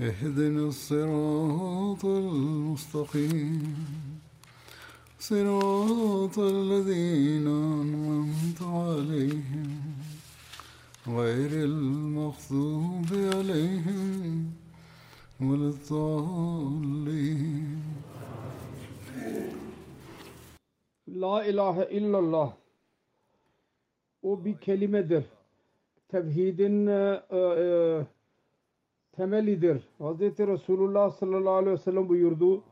اهدنا الصراط المستقيم. صراط الذين أنعمت عليهم. غير المغضوب عليهم ولا الضالين. La ilahe illallah. O bir kelimedir. E, e, temelidir. Hz. Resulullah sallallahu aleyhi ve sellem buyurdu.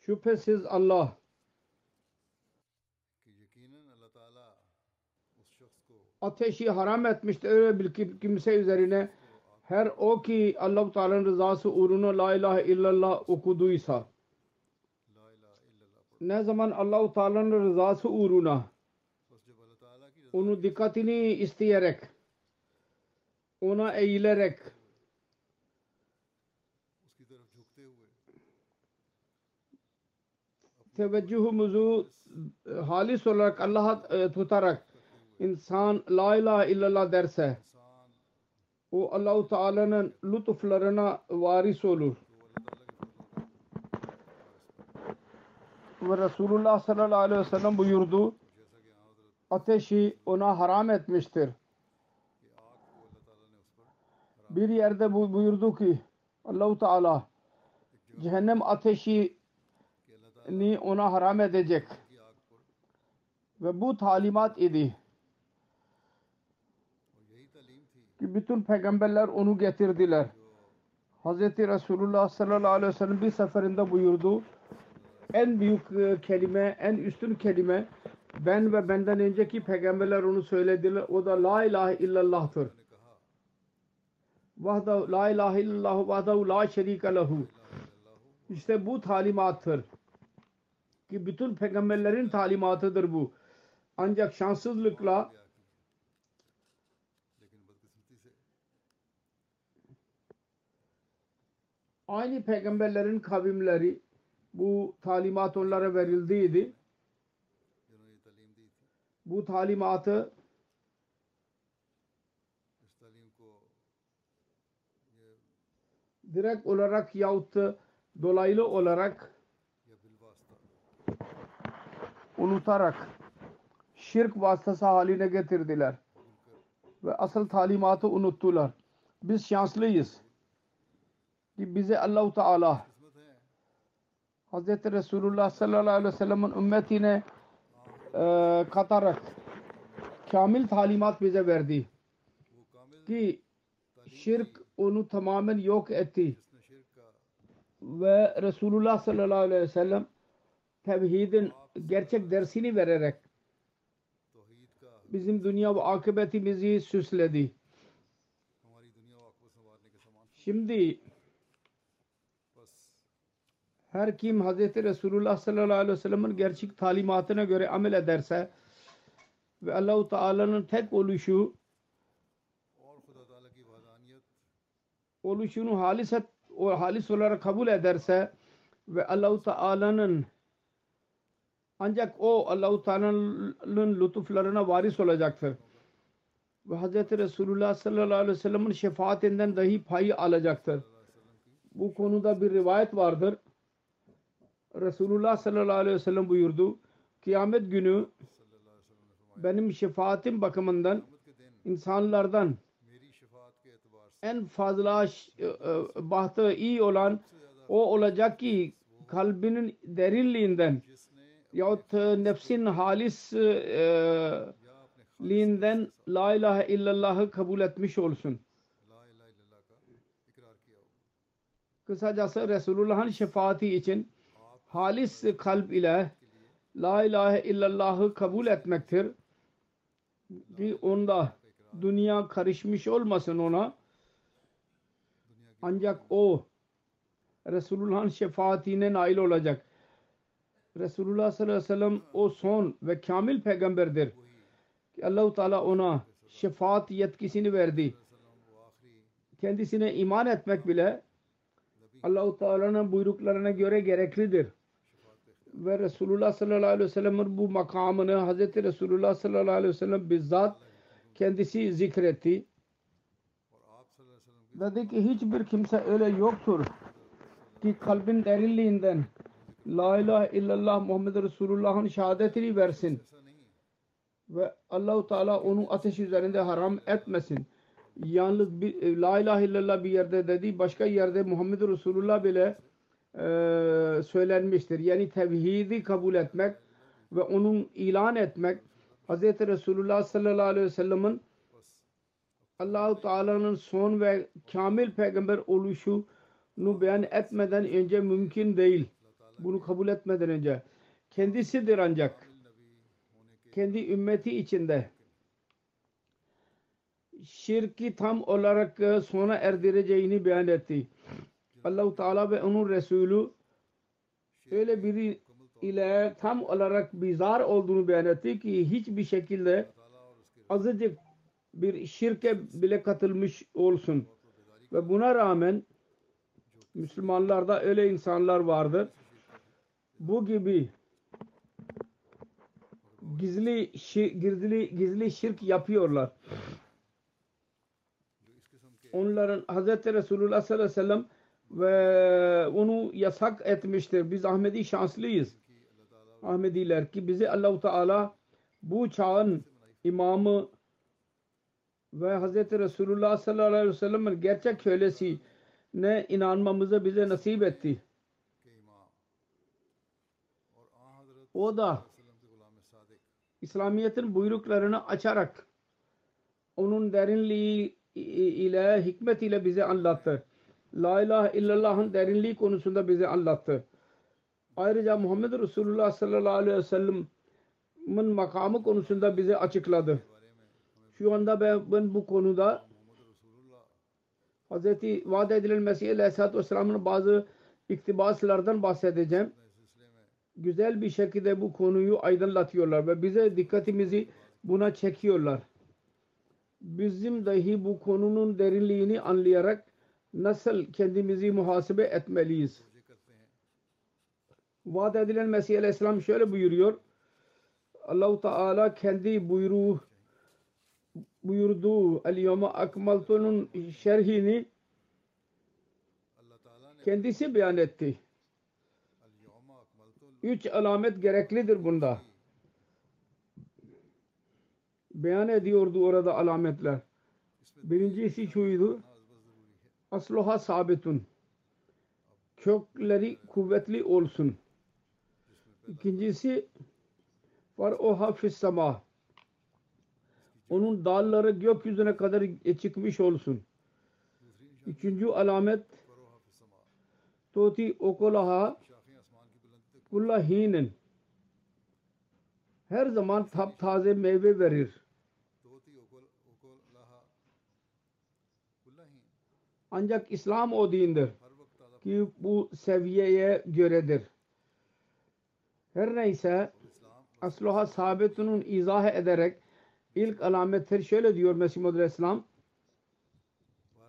Şüphesiz Allah ateşi haram etmiştir öyle bir kim- kimse üzerine her o ki Allah-u Teala'nın rızası uğruna la ilahe illallah okuduysa ne zaman Allah-u Teala'nın rızası uğruna onu dikkatini isteyerek ona eğilerek teveccühümüzü e, halis olarak Allah'a e, tutarak insan la ilahe illallah derse o Allah-u Teala'nın lütuflarına varis olur. Ve Resulullah sallallahu aleyhi ve sellem buyurdu ateşi ona haram etmiştir. Bir yerde bu buyurdu ki Allah-u Teala cehennem ateşi ni ona haram edecek. Ve bu talimat idi. Ki bütün peygamberler onu getirdiler. Hz. Resulullah sallallahu aleyhi ve sellem bir seferinde buyurdu. En büyük e, kelime, en üstün kelime ben ve benden önceki peygamberler onu söylediler. O da la ilahe illallah'tır. Vahda la ilahe illallah vahdahu la şerike lehu. İşte bu talimattır. Ki bütün peygamberlerin talimatıdır bu. Ancak şanssızlıkla aynı peygamberlerin kavimleri bu talimat onlara verildiydi. Bu talimatı direkt olarak yahut dolaylı olarak unutarak şirk vasıtası haline getirdiler. Ve asıl talimatı unuttular. Biz şanslıyız ki bize Allahu Teala Hz. Resulullah sallallahu aleyhi ve sellem'in ümmetine e, katarak kamil talimat bize verdi. Ki şirk onu tamamen yok etti. Ve Resulullah sallallahu aleyhi ve sellem tevhidin gerçek dersini vererek bizim dünya ve akıbetimizi süsledi. Şimdi her kim Hz. Resulullah sallallahu aleyhi ve sellem'in gerçek talimatına göre amel ederse ve Allah-u Teala'nın tek oluşu oluşunu haliset o halis olarak kabul ederse ve Allah-u Teala'nın ancak o Allah-u Teala'nın lütuflarına varis olacaktır. Ve Hz. Resulullah sallallahu aleyhi ve sellem'in şefaatinden dahi payı alacaktır. Bu konuda bir rivayet vardır. Resulullah sallallahu aleyhi ve sellem buyurdu. Kıyamet günü benim şefaatim bakımından insanlardan en fazla e, e, bahtı iyi olan o olacak ki kalbinin derinliğinden yahut e, nefsin halis e, liğinden la ilahe illallah'ı kabul etmiş olsun. Kısacası Resulullah'ın şefaati için halis kalp ile la ilahe illallah'ı kabul etmektir. Ki onda dünya karışmış olmasın ona. Ancak o Resulullah'ın şefaatine nail olacak. Resulullah sallallahu aleyhi ve sellem o son ve kamil peygamberdir. Ki Allah-u Teala ona şefaat yetkisini verdi. Kendisine iman etmek bile Allah-u Teala'nın buyruklarına göre gereklidir. Ve Resulullah sallallahu aleyhi ve sellem'in bu makamını Hz. Resulullah sallallahu aleyhi ve sellem bizzat kendisi zikretti. Dedi ki hiçbir kimse öyle yoktur ki kalbin derinliğinden La ilahe illallah Muhammed Resulullah'ın şehadetini versin ve Allahu Teala onu ateş üzerinde haram etmesin. Yalnız bir, e, La ilahe illallah bir yerde dedi, başka yerde Muhammed Resulullah bile e, söylenmiştir. Yani tevhidi kabul etmek ve onun ilan etmek Hz. Resulullah sallallahu aleyhi ve sellem'in Allah-u Teala'nın son ve kamil peygamber oluşunu beyan etmeden önce mümkün değil. Bunu kabul etmeden önce. Kendisidir ancak. Kendi ümmeti içinde şirki tam olarak sona erdireceğini beyan etti. Allah-u Teala ve onun Resulü öyle biri ile tam olarak bizar olduğunu beyan etti ki hiçbir şekilde azıcık bir şirke bile katılmış olsun. Ve buna rağmen Müslümanlarda öyle insanlar vardır. Bu gibi gizli gizli gizli şirk yapıyorlar. Onların Hz. Resulullah sallallahu aleyhi ve sellem ve onu yasak etmiştir. Biz Ahmedi şanslıyız. Ahmediler ki bizi Allahu Teala bu çağın imamı ve Hz. Resulullah sallallahu aleyhi ve sellem'in gerçek kölesi ne inanmamızı bize nasip etti. O da İslamiyet'in buyruklarını açarak onun derinliği ile hikmet ile bize anlattı. La ilahe illallah'ın derinliği konusunda bize anlattı. Ayrıca Muhammed Resulullah sallallahu aleyhi ve sellem'in makamı konusunda bize açıkladı. Şu anda ben, ben bu konuda Hz. vaat edilen Mesih Aleyhisselatü Vesselam'ın bazı iktibaslardan bahsedeceğim. Güzel bir şekilde bu konuyu aydınlatıyorlar ve bize dikkatimizi buna çekiyorlar. Bizim dahi bu konunun derinliğini anlayarak nasıl kendimizi muhasebe etmeliyiz. Vaat edilen Mesih Aleyhisselam şöyle buyuruyor. Allah-u Teala kendi buyruğu buyurduğu El-Yevme Akmaltu'nun şerhini kendisi beyan etti. Üç alamet gereklidir bunda. Beyan ediyordu orada alametler. Birincisi şuydu. Asluha sabitun. Kökleri kuvvetli olsun. İkincisi var oha fissama. Onun dalları gökyüzüne kadar çıkmış olsun. Üçüncü alamet Toti okolaha kullahinin her zaman taptaze meyve verir. Ancak İslam o dindir ki bu seviyeye göredir. Her neyse asluha sabitunun izah ederek ilk alamettir şöyle diyor Mesih Muhammed Aleyhisselam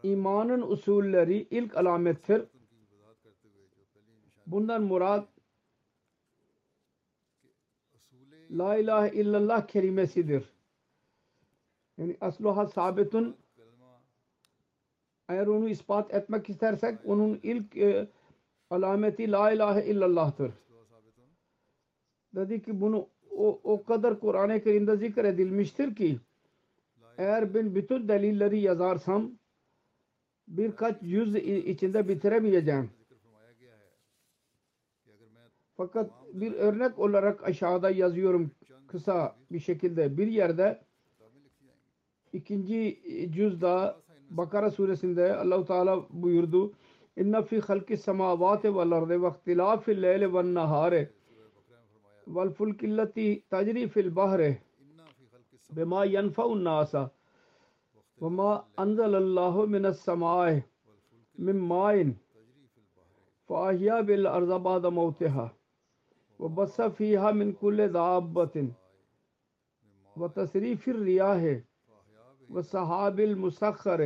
imanın usulleri ilk alamettir. Bundan murad La ilahe illallah kelimesidir. Yani asluha sabitun eğer onu ispat etmek istersek onun ilk e, alameti La ilahe illallah'tır. Dedi ki bunu o, o kadar Kur'an-ı Kerim'de zikredilmiştir ki eğer ben bütün delilleri yazarsam birkaç yüz içinde bitiremeyeceğim. Fakat bir örnek olarak aşağıda yazıyorum kısa bir şekilde. Bir yerde ikinci cüzda Bakara suresinde Allahu Teala buyurdu. İnne fi halki semavati vel ardı ve ihtilafil leyli ven nahari والفلک اللتی تجری فی البحر بما ينفع الناس وما انزل اللہ من السماء من مائن فاہیا بالارض بعد موتها وبس فیہا من کل دعابت وتصریف الریاح وصحاب المسخر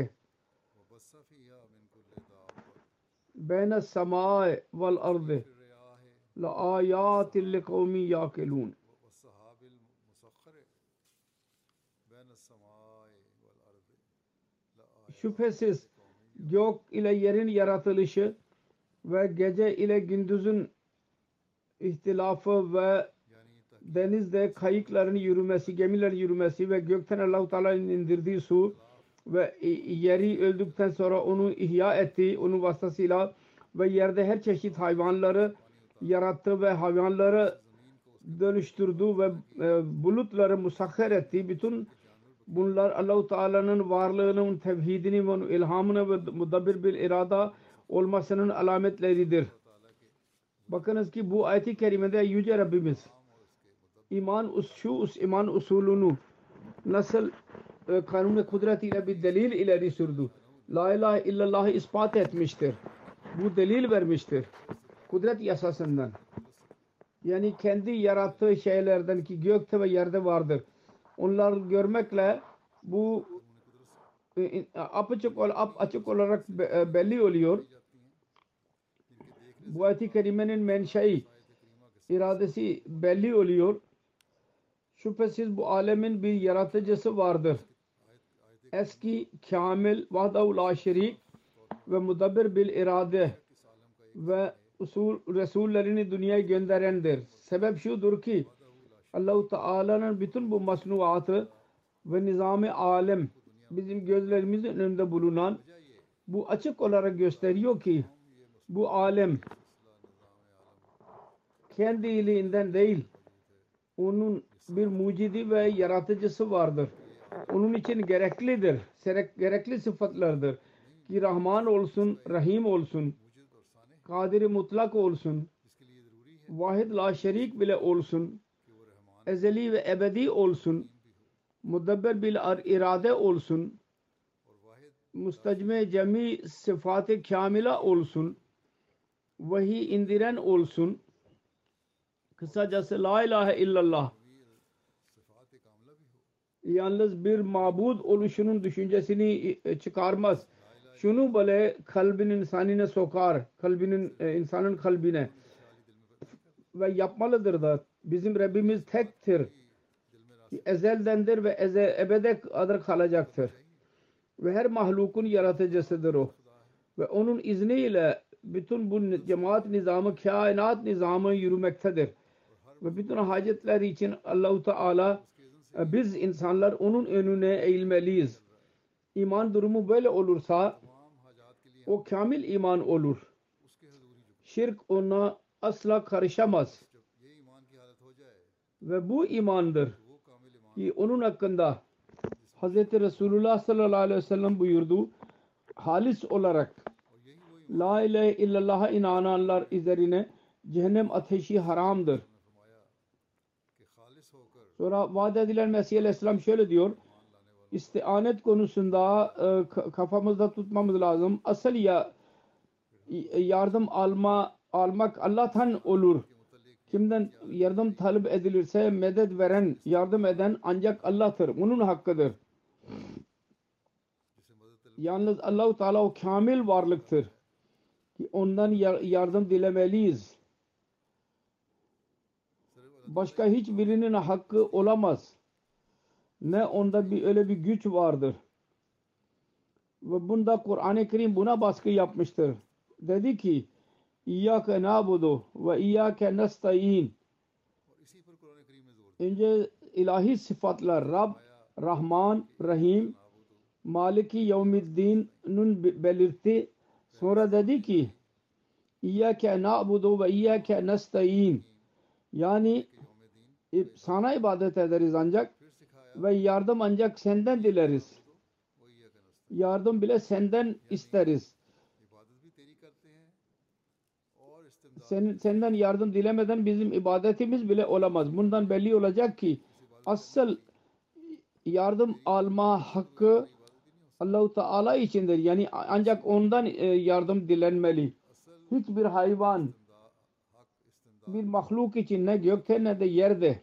بین السماء والارض la ayatil li. Şüphesiz yok ile yerin yaratılışı ve gece ile gündüzün ihtilafı ve denizde kayıkların yürümesi, gemilerin yürümesi ve gökten Allah-u Teala'nın indirdiği su ve yeri öldükten sonra onu ihya etti, onun vasıtasıyla ve yerde her çeşit hayvanları yarattı ve hayvanları dönüştürdü ve e, bulutları musahhar etti. Bütün bunlar Allah-u Teala'nın varlığının tevhidini ve ilhamını ve mudabbir bil irada olmasının alametleridir. Bakınız ki bu ayet-i kerimede Yüce Rabbimiz iman us şu us iman usulunu nasıl e, kanun kudret ile bir delil ileri sürdü. La ilahe illallah'ı ispat etmiştir. Bu delil vermiştir. Kudret yasasından. Yani kendi yarattığı şeylerden ki gökte ve yerde vardır. Onları görmekle bu e, e, apaçık, açık olarak e, belli oluyor. Bu ayet-i kerimenin menşei iradesi belli oluyor. Şüphesiz bu alemin bir yaratıcısı vardır. Eski, kamil, vahdahu la ve mudabbir bil irade ve usul Resullerini dünyaya gönderendir. Sebep şudur ki Allah-u Teala'nın bütün bu masnuatı ve nizam-ı alem bizim gözlerimizin önünde bulunan bu açık olarak gösteriyor ki bu alem kendiliğinden değil onun bir mucidi ve yaratıcısı vardır. Onun için gereklidir. Serek- Gerekli sıfatlardır. Ki Rahman olsun, Rahim olsun, Kadir-i mutlak olsun, Vahid la şerik bile olsun, ezeli ve ebedi olsun, mudabber bil irade olsun, mustacme cemi sıfatı kamila olsun, vahiy indiren olsun, kısacası la ilahe illallah. Yalnız bir mabud oluşunun düşüncesini e, çıkarmaz. Şunu böyle kalbin insanine sokar. Kalbinin e, insanın kalbine ve yapmalıdır da bizim Rabbimiz tektir. Ezeldendir ve eze, ebede kadar kalacaktır. Ve her mahlukun yaratıcısıdır o. Ve onun izniyle bütün bu cemaat nizamı, kainat nizamı yürümektedir. Ve bütün hacetler için Allahu Teala e, biz insanlar onun önüne eğilmeliyiz. İman durumu böyle olursa o kamil iman olur. Şirk ona asla karışamaz. Ve bu imandır ki onun hakkında Hz. Resulullah sallallahu aleyhi ve sellem buyurdu. Halis olarak La ilahe illallah'a inananlar üzerine cehennem ateşi haramdır. Sonra vaat edilen Mesih aleyhisselam şöyle diyor istianet konusunda e, kafamızda tutmamız lazım. Asıl ya yardım alma almak Allah'tan olur. Kimden yardım talep edilirse medet veren, yardım eden ancak Allah'tır. Bunun hakkıdır. Yalnız Allahu Teala o kamil varlıktır. Ki ondan yardım dilemeliyiz. Başka hiçbirinin hakkı olamaz ne onda bir öyle bir güç vardır. Ve bunda Kur'an-ı Kerim buna baskı yapmıştır. Dedi ki İyyâke nâbudu ve İyyâke nestaîn İnce ilahi sıfatlar Rab, Rahman, Rahim, Maliki Yevmiddin'un belirtti. Sonra dedi ki İyyâke na'budu ve İyyâke nestaîn Yani e, sana ibadet ederiz ancak ve yardım ancak senden dileriz. Yardım bile senden isteriz. Sen, senden yardım dilemeden bizim ibadetimiz bile olamaz. Bundan belli olacak ki asıl yardım alma hakkı Allahu Teala içindir. Yani ancak ondan e, yardım dilenmeli. Hiçbir hayvan bir mahluk için ne gökte ne de yerde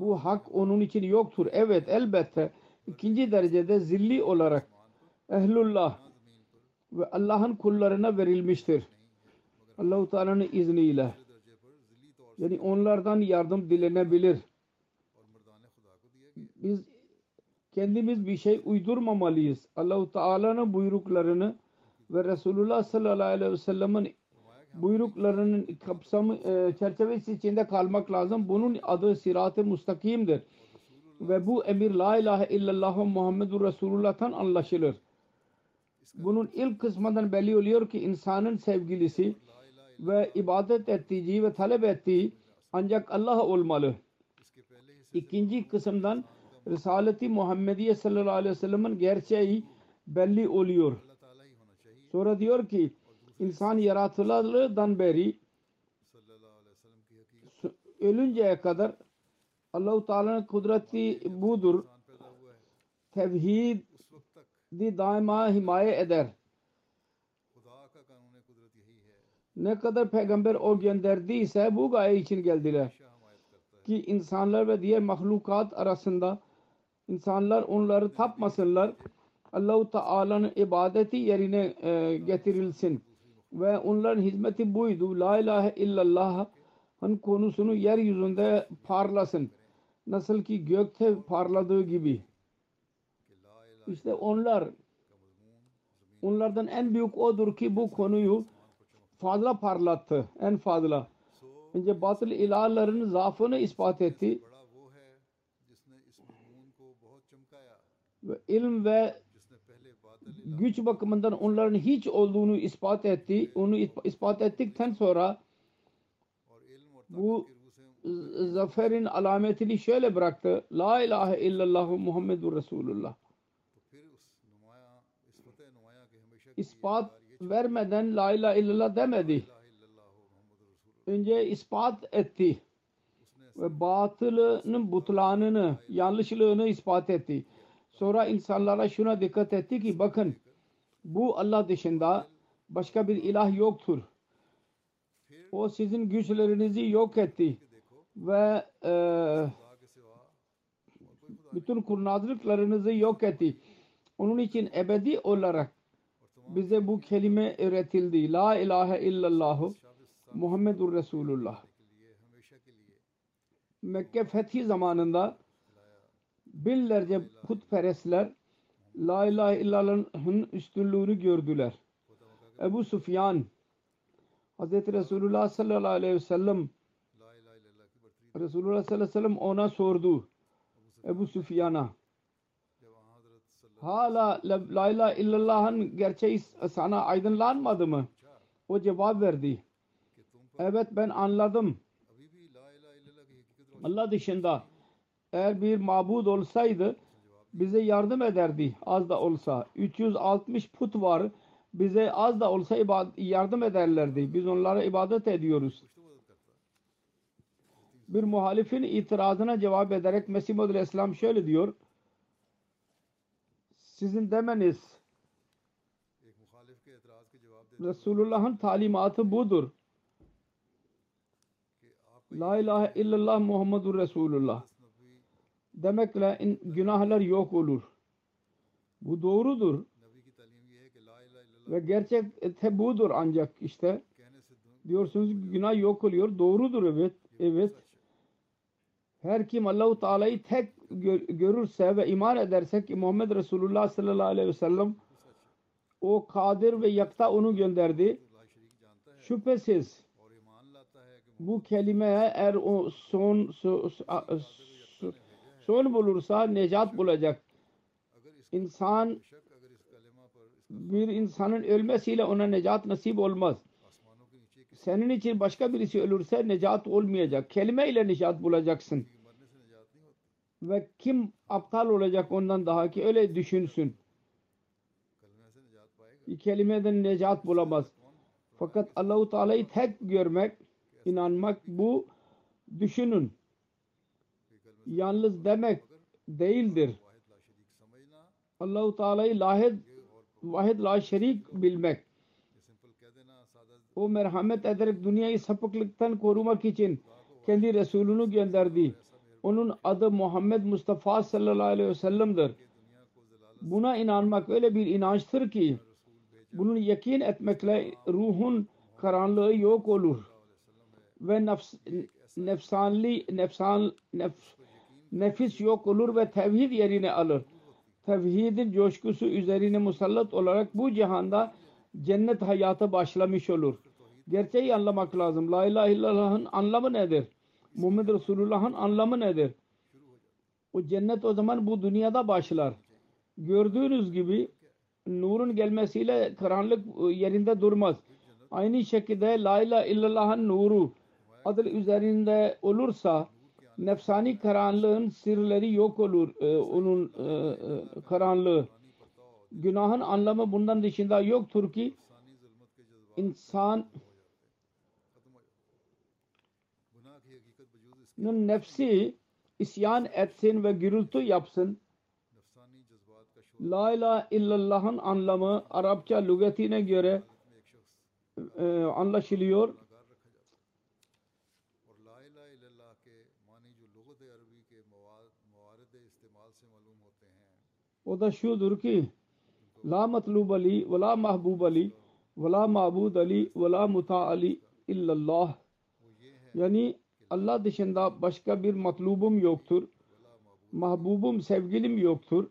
bu hak onun için yoktur. Evet elbette ikinci derecede zilli olarak ehlullah ve Allah'ın kullarına verilmiştir. Allahu Teala'nın izniyle. Yani onlardan yardım dilenebilir. Biz kendimiz bir şey uydurmamalıyız. Allahu Teala'nın buyruklarını ve Resulullah sallallahu aleyhi ve sellem'in buyruklarının kapsamı e, çerçevesi içinde kalmak lazım. Bunun adı sirat-ı mustakimdir. Ve bu emir la ilahe illallah ve Muhammedur Resulullah'tan anlaşılır. Bunun ilk kısmından belli oluyor ki insanın sevgilisi ve ibadet ettiği ve talep ettiği ancak Allah olmalı. İkinci kısımdan Risaleti Muhammediye sallallahu aleyhi ve sellem'in gerçeği belli oluyor. Sonra diyor ki insan yaratılırdan beri ölünceye kadar Allahu Teala'nın kudreti budur. Tevhidi daima himaye eder. Ne kadar peygamber o gönderdiyse bu gaye için geldiler. Ki insanlar ve diğer mahlukat arasında insanlar onları tapmasınlar. Allahu Teala'nın ibadeti yerine e, getirilsin ve onların hizmeti buydu. La ilahe illallah'ın konusunu yeryüzünde parlasın. Nasıl ki gökte parladığı gibi. İşte onlar onlardan en büyük odur ki bu konuyu fazla parlattı. En fazla. Önce batıl ilahların zaafını ispat etti. Ve ilm ve güç bakımından onların hiç olduğunu ispat etti. Onu ispat ettikten sonra bu zaferin alametini şöyle bıraktı. La ilahe illallah Muhammedur Resulullah. İspat vermeden la ilahe illallah demedi. Önce ispat etti. Ve batılının butlanını, yanlışlığını ispat etti. Sonra insanlara şuna dikkat etti ki bakın bu Allah dışında başka bir ilah yoktur. O sizin güçlerinizi yok etti ve e, bütün kurnazlıklarınızı yok etti. Onun için ebedi olarak bize bu kelime öğretildi. La ilahe illallah Muhammedur Resulullah. Mekke fethi zamanında Binlerce putperestler La ilahe illallah'ın üstünlüğünü gördüler. Ebu Sufyan Hz. Resulullah sallallahu aleyhi ve sellem Resulullah sallallahu aleyhi ve sellem ona sordu. Ebu Sufyan'a hala la ilahe illallah'ın gerçeği sana aydınlanmadı mı? O cevap verdi. Evet ben anladım. Allah dışında eğer bir mabud olsaydı bize yardım ederdi az da olsa. 360 put var bize az da olsa yardım ederlerdi. Biz onlara ibadet ediyoruz. Bir muhalifin itirazına cevap ederek Mesih Modül İslam şöyle diyor. Sizin demeniz Resulullah'ın talimatı budur. La ilahe illallah Muhammedur Resulullah demekle in, günahlar yok olur. Bu doğrudur. Ve gerçek e, te budur ancak işte. Diyorsunuz ki günah yok oluyor. Doğrudur evet. Evet. Her kim Allahu Teala'yı tek görürse ve iman ederse ki Muhammed Resulullah sallallahu aleyhi ve sellem o kadir ve yakta onu gönderdi. Şüphesiz bu kelimeye er o son, son, son Sol bulursa necat bulacak. İnsan bir insanın ölmesiyle ona necat nasip olmaz. Senin için başka birisi ölürse necat olmayacak. Kelime ile necat bulacaksın. Ve kim aptal olacak ondan daha ki öyle düşünsün. Kelimeden necat bulamaz. Fakat Allahu Teala'yı tek görmek, inanmak bu düşünün yalnız demek değildir. Allahu Teala'yı lahid vahid la şerik bilmek. O merhamet ederek dünyayı sapıklıktan korumak için kendi Resulünü gönderdi. Onun adı Muhammed Mustafa sallallahu aleyhi ve sellem'dir. Buna inanmak öyle bir inançtır ki bunu yakin etmekle ruhun karanlığı yok olur ve nefs, nefsanli nefsan nefs, nefis yok olur ve tevhid yerine alır. Tevhidin coşkusu üzerine musallat olarak bu cihanda cennet hayatı başlamış olur. Gerçeği anlamak lazım. La ilahe illallah'ın anlamı nedir? Muhammed Resulullah'ın anlamı nedir? O cennet o zaman bu dünyada başlar. Gördüğünüz gibi nurun gelmesiyle karanlık e, yerinde durmaz. Aynı şekilde la ilahe illallah'ın nuru adıl üzerinde olursa nefsani karanlığın sırları yok olur. Ee, onun e, e, karanlığı. Günahın anlamı bundan dışında yoktur ki insan nefsi isyan etsin ve gürültü yapsın. La ilahe illallah'ın anlamı Arapça lügatine göre e, anlaşılıyor. O da şudur ki La matlub Ali ve la mahbub Ali ve la mabud Ali ve la muta Ali illallah yani Allah dışında başka bir matlubum yoktur. Mahbubum, sevgilim yoktur.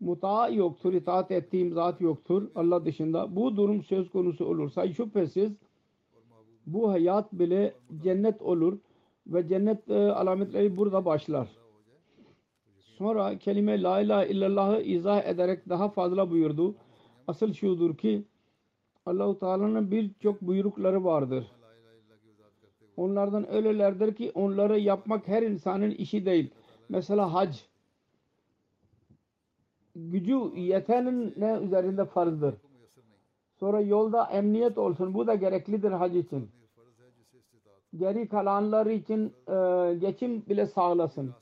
Muta yoktur, itaat ettiğim zat yoktur Allah dışında. Bu durum söz konusu olursa şüphesiz bu hayat bile cennet olur ve cennet e, alametleri burada başlar. Sonra kelime la ilahe illallah'ı izah ederek daha fazla buyurdu. Asıl şudur ki Allahu Teala'nın birçok buyrukları vardır. Onlardan öylelerdir ki onları yapmak her insanın işi değil. Mesela hac gücü yetenin ne üzerinde farzdır. Sonra yolda emniyet olsun. Bu da gereklidir hac için. Geri kalanlar için e, geçim bile sağlasın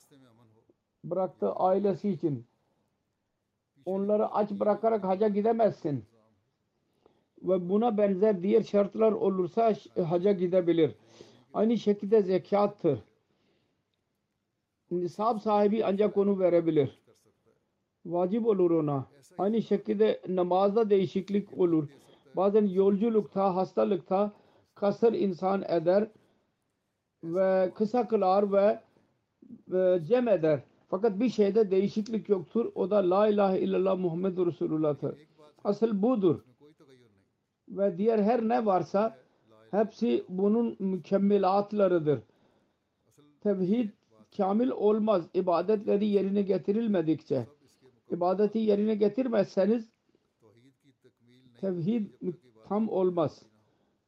bıraktığı ailesi için. Onları aç bırakarak haca gidemezsin. Ve buna benzer diğer şartlar olursa e, haca gidebilir. Aynı şekilde zekattır. Nisab sahibi ancak onu verebilir. Vacip olur ona. Aynı şekilde namazda değişiklik olur. Bazen yolculukta, hastalıkta kasır insan eder ve kısa kılar ve, ve cem eder. Fakat bir şeyde değişiklik yoktur. O da La ilahe illallah Muhammedur Resulullah'tır. Asıl budur. Ve diğer her ne varsa hepsi bunun mükemmelatlarıdır. Tevhid kamil olmaz. İbadetleri yerine getirilmedikçe. İbadeti yerine getirmezseniz tevhid tam olmaz.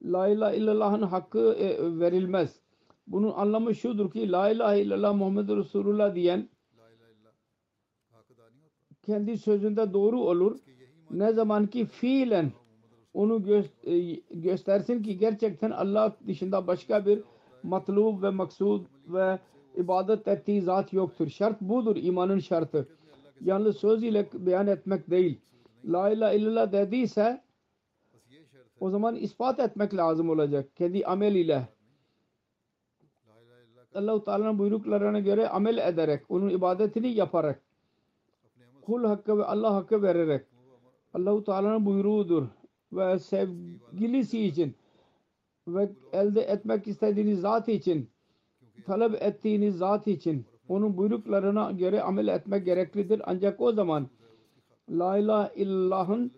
La ilahe illallah'ın hakkı e, verilmez. Bunun anlamı şudur ki La ilahe illallah Muhammed Resulullah diyen kendi sözünde doğru olur. Ne zaman ki fiilen onu gö- e, göstersin ki gerçekten Allah dışında başka bir matlub ve maksud ve ibadet ettiği zat yoktur. Şart budur imanın şartı. Yalnız söz ile beyan etmek değil. La ilahe illallah dediyse o zaman ispat etmek lazım olacak. Kendi amel ile. Allah-u Teala'nın buyruklarına göre amel ederek, onun ibadetini yaparak kul hakkı ve Allah hakkı vererek Allahu Teala'nın buyruğudur ve sevgilisi için ve elde etmek istediğiniz zat için talep ettiğiniz zat için onun buyruklarına göre amel etmek gereklidir. Ancak o zaman La ilahe illahın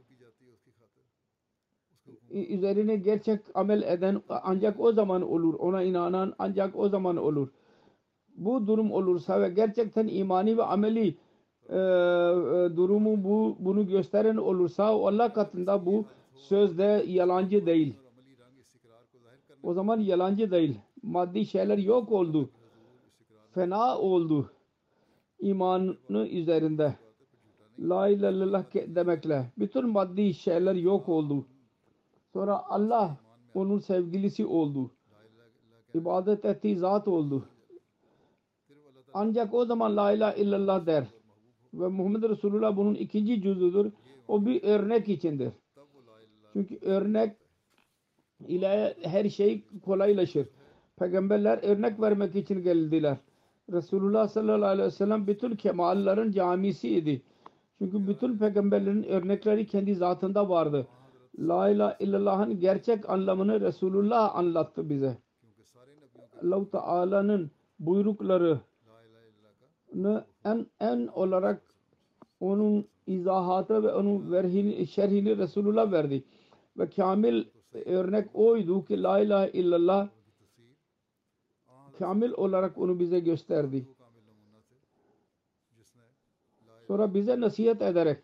üzerine gerçek amel eden ancak o zaman olur. Ona inanan ancak o zaman olur. Bu durum olursa ve gerçekten imani ve ameli ee, e, durumu bu bunu gösteren olursa Allah katında bu sözde yalancı değil. O zaman yalancı değil. Maddi şeyler yok oldu. Fena oldu. İmanı üzerinde. La ilallah demekle. Bütün maddi şeyler yok oldu. Sonra Allah onun sevgilisi oldu. İbadet ettiği zat oldu. Ancak o zaman la ilahe illallah der. Ve Muhammed Resulullah bunun ikinci cüzüdür. O bir örnek içindir. Çünkü örnek ile her şey kolaylaşır. Peygamberler örnek vermek için geldiler. Resulullah sallallahu aleyhi ve sellem bütün kemalların camisiydi. Çünkü bütün peygamberlerin örnekleri kendi zatında vardı. La ilahe illallah'ın gerçek anlamını Resulullah anlattı bize. Allah-u Teala'nın buyrukları en en olarak onun izahatı ve onun verhini, şerhini Resulullah verdi. Ve kamil örnek oydu ki La ilahe illallah kamil olarak onu bize gösterdi. Sonra bize nasihat ederek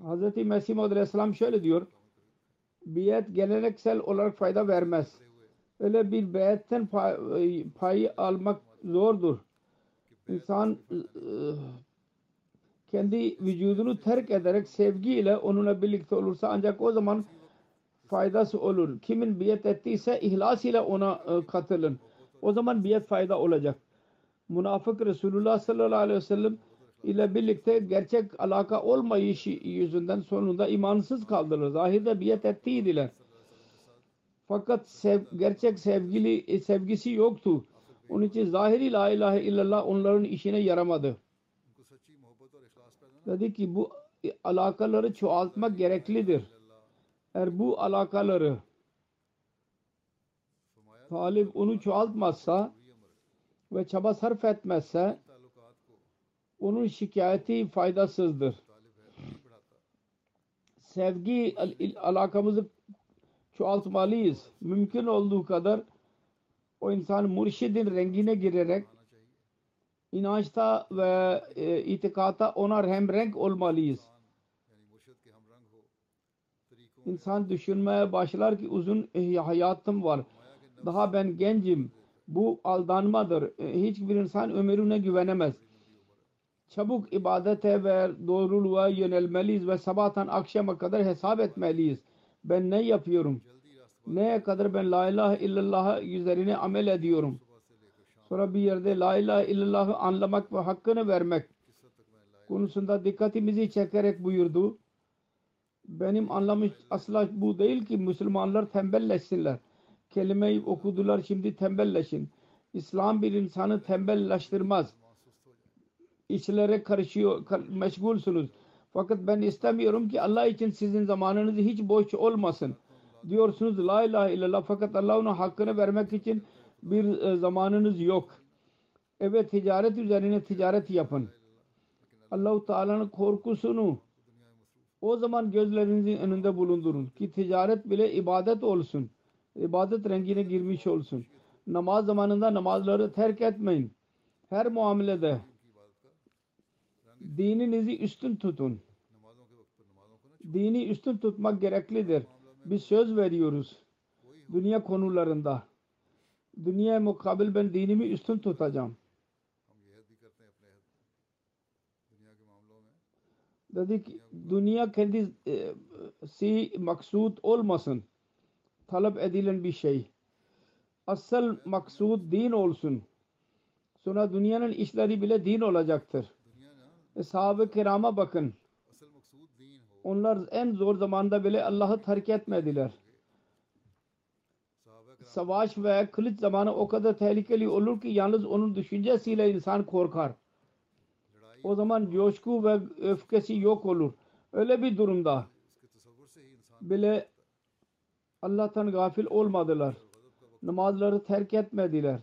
Hz. Mesih Muhammed Aleyhisselam şöyle diyor biyet geleneksel olarak fayda vermez. Öyle bir biyetten pay, payı almak zordur. İnsan ıı, kendi vücudunu terk ederek sevgiyle onunla birlikte olursa ancak o zaman faydası olur. Kimin biyet ettiyse ihlas ile ona ıı, katılın. O zaman biyet fayda olacak. Münafık Resulullah sallallahu aleyhi ve sellem ile birlikte gerçek alaka olmayışı yüzünden sonunda imansız kaldılar. Zahirde biyet ettiydiler. Fakat sev, gerçek sevgili sevgisi yoktu. Onun için zahiri la ilahe illallah onların işine yaramadı. Dedi ki bu alakaları çoğaltmak gereklidir. Eğer bu alakaları talip onu çoğaltmazsa ve çaba sarf etmezse onun şikayeti faydasızdır. Sevgi al alakamızı çoğaltmalıyız. Mümkün olduğu kadar o insan mürşidin rengine girerek inançta ve e, itikata ona hem renk olmalıyız. İnsan düşünmeye başlar ki uzun e, hayatım var. Daha ben gencim. Bu aldanmadır. E, hiçbir insan ömrüne güvenemez. Çabuk ibadete ve doğruluğa yönelmeliyiz ve sabahtan akşama kadar hesap etmeliyiz. Ben ne yapıyorum? ne kadar ben la ilahe illallah üzerine amel ediyorum. Sonra bir yerde la ilahe illallah'ı anlamak ve hakkını vermek konusunda dikkatimizi çekerek buyurdu. Benim anlamış asla bu değil ki Müslümanlar tembelleşsinler. Kelimeyi okudular şimdi tembelleşin. İslam bir insanı tembelleştirmez. İçlere karışıyor, kar meşgulsunuz. Fakat ben istemiyorum ki Allah için sizin zamanınız hiç boş olmasın diyorsunuz la ilahe illallah fakat Allah'ın hakkını vermek için bir e, zamanınız yok. Evet ticaret üzerine ticaret yapın. Allahu Teala'nın korkusunu o zaman gözlerinizin önünde bulundurun ki ticaret bile ibadet olsun. İbadet rengine girmiş olsun. Namaz zamanında namazları terk etmeyin. Her muamelede dininizi üstün tutun. Dini üstün tutmak gereklidir. Biz söz veriyoruz. Dünya konularında. Dünya mukabil ben dinimi üstün tutacağım. Dedik dünya kendisi e, maksud olmasın. Talep edilen bir şey. Asıl maksud din olsun. Sonra dünyanın işleri bile din olacaktır. E, Sahabe kirama bakın onlar en zor zamanda bile Allah'ı terk etmediler. Savaş ve kılıç zamanı o kadar tehlikeli olur ki yalnız onun düşüncesiyle insan korkar. O zaman coşku ve öfkesi yok olur. Öyle bir durumda bile Allah'tan gafil olmadılar. Namazları terk etmediler.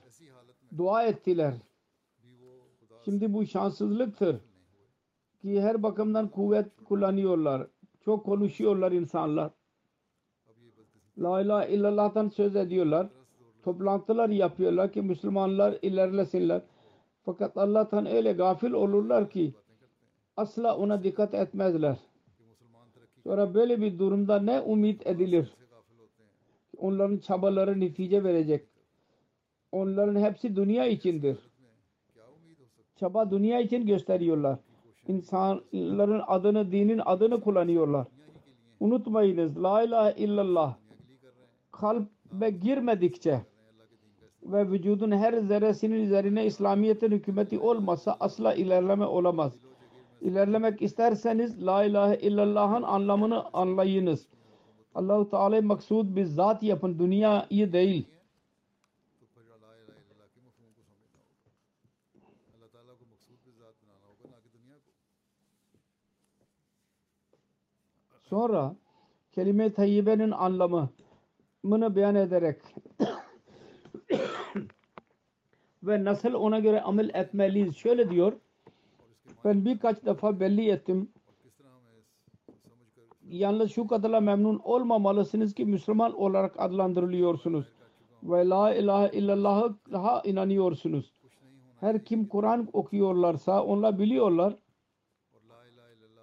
Dua ettiler. Şimdi bu şanssızlıktır ki her bakımdan kuvvet kullanıyorlar. Çok konuşuyorlar insanlar. La ilahe illallah'tan söz ediyorlar. Toplantılar yapıyorlar ki Müslümanlar ilerlesinler. Fakat Allah'tan öyle gafil olurlar ki asla ona dikkat etmezler. Sonra böyle bir durumda ne umut edilir? Onların çabaları netice verecek. Onların hepsi dünya içindir. Çaba dünya için gösteriyorlar. İnsanların adını, dinin adını kullanıyorlar. Unutmayınız. La ilahe illallah kalbe girmedikçe ve vücudun her zerresinin üzerine İslamiyet'in hükümeti olmasa asla ilerleme olamaz. İlerlemek isterseniz La ilahe illallah'ın anlamını anlayınız. Allahu Teala maksud bir zat yapın, dünyayı değil. Sonra kelime-i tayyibenin anlamını beyan ederek ve nasıl ona göre amel etmeliyiz. Şöyle diyor. Ben birkaç defa belli ettim. Yalnız şu kadarla memnun olmamalısınız ki Müslüman olarak adlandırılıyorsunuz. Ve la ilahe illallah'a inanıyorsunuz. Her kim Kur'an okuyorlarsa onlar biliyorlar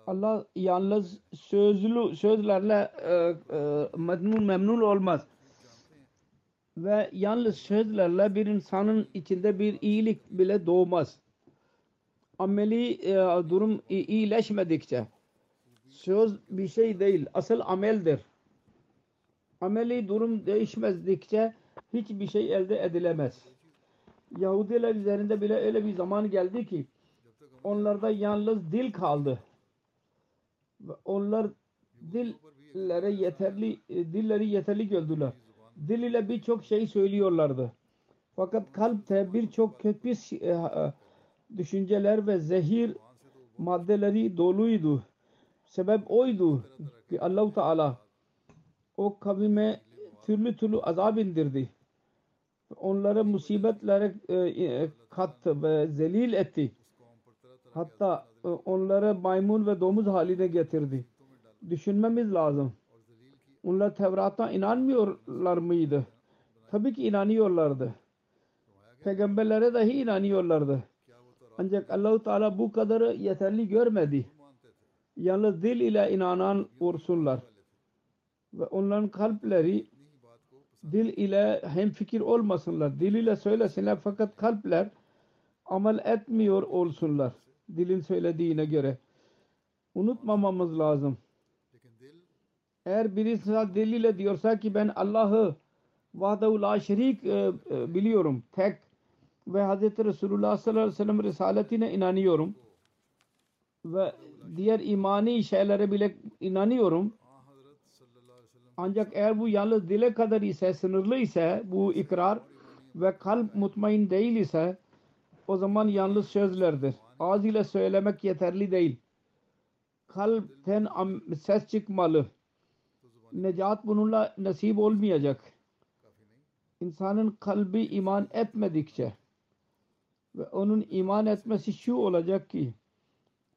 Allah yalnız sözlü sözlerle e, e, memnun memnun olmaz. Ve yalnız sözlerle bir insanın içinde bir iyilik bile doğmaz. Ameli e, durum iyileşmedikçe söz bir şey değil, asıl ameldir. Ameli durum değişmezdikçe hiçbir şey elde edilemez. Yahudiler üzerinde bile öyle bir zaman geldi ki onlarda yalnız dil kaldı. Onlar dillere yeterli e, dilleri yeterli gördüler. Dil ile birçok şey söylüyorlardı. Fakat kalpte birçok kötü e, e, düşünceler ve zehir maddeleri doluydu. Sebep oydu ki Allah Teala o kavime türlü türlü azap indirdi. Onları musibetlere kattı ve zelil etti. Hatta e, onları maymun ve domuz haline getirdi. Düşünmemiz lazım. Onlar Tevrat'a inanmıyorlar mıydı? Tabii ki inanıyorlardı. Peygamberlere dahi inanıyorlardı. Ancak Allahu Teala bu kadarı yeterli görmedi. Yalnız dil ile inanan olsunlar. Ve onların kalpleri dil ile hemfikir olmasınlar. Dil ile söylesinler fakat kalpler amel etmiyor olsunlar dilin söylediğine göre. Unutmamamız lazım. Eğer birisi dil ile diyorsa ki ben Allah'ı vahdehu la şerik e, e, biliyorum. Tek ve Hz. Resulullah sallallahu aleyhi ve sellem risaletine inanıyorum. Ve diğer imani şeylere bile inanıyorum. Ancak eğer bu yalnız dile kadar ise, sınırlı ise bu ikrar ve kalp mutmain değil ise o zaman yalnız sözlerdir ağız ile söylemek yeterli değil. Kalpten ses çıkmalı. Necat bununla nasip olmayacak. İnsanın kalbi iman etmedikçe ve onun iman etmesi şu olacak ki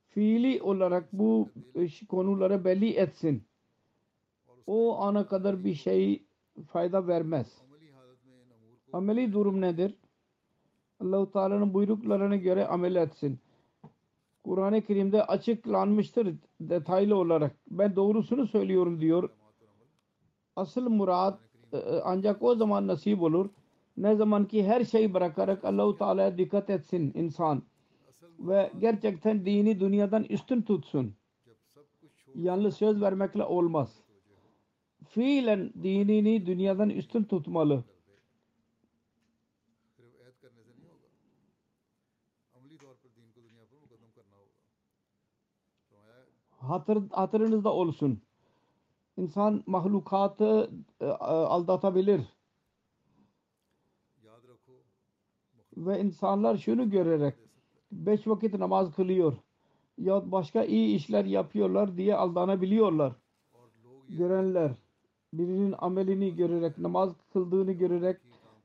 fiili olarak bu konulara belli etsin. O ana kadar bir şey fayda vermez. Ameli durum nedir? Allah-u Teala'nın buyruklarına göre amel etsin. Kur'an-ı Kerim'de açıklanmıştır detaylı olarak. Ben doğrusunu söylüyorum diyor. Asıl murat e, e, ancak o zaman nasip olur. Ne zaman ki her şeyi bırakarak Allahu Teala'ya dikkat etsin insan ve gerçekten dini dünyadan üstün tutsun. Yalnız söz vermekle olmaz. Fiilen dinini dünyadan üstün tutmalı. hatır, hatırınızda olsun. İnsan mahlukatı e, e, aldatabilir. Ve insanlar şunu görerek beş vakit namaz kılıyor ya başka iyi işler yapıyorlar diye aldanabiliyorlar. Görenler birinin amelini görerek, namaz kıldığını görerek,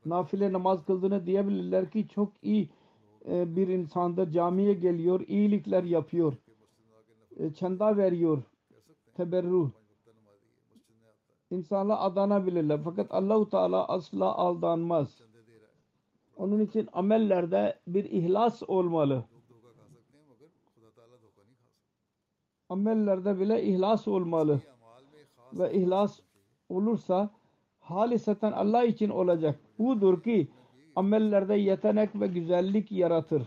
nafile namaz kıldığını diyebilirler ki çok iyi e, bir insandır, camiye geliyor, iyilikler yapıyor. E, çanda veriyor. Teberru. İnsanlar aldanabilirler. Fakat Allahu Teala asla aldanmaz. Onun için amellerde bir ihlas olmalı. Amellerde bile ihlas olmalı. Ve ihlas olursa haliseten Allah için olacak. Budur ki amellerde yetenek ve güzellik yaratır.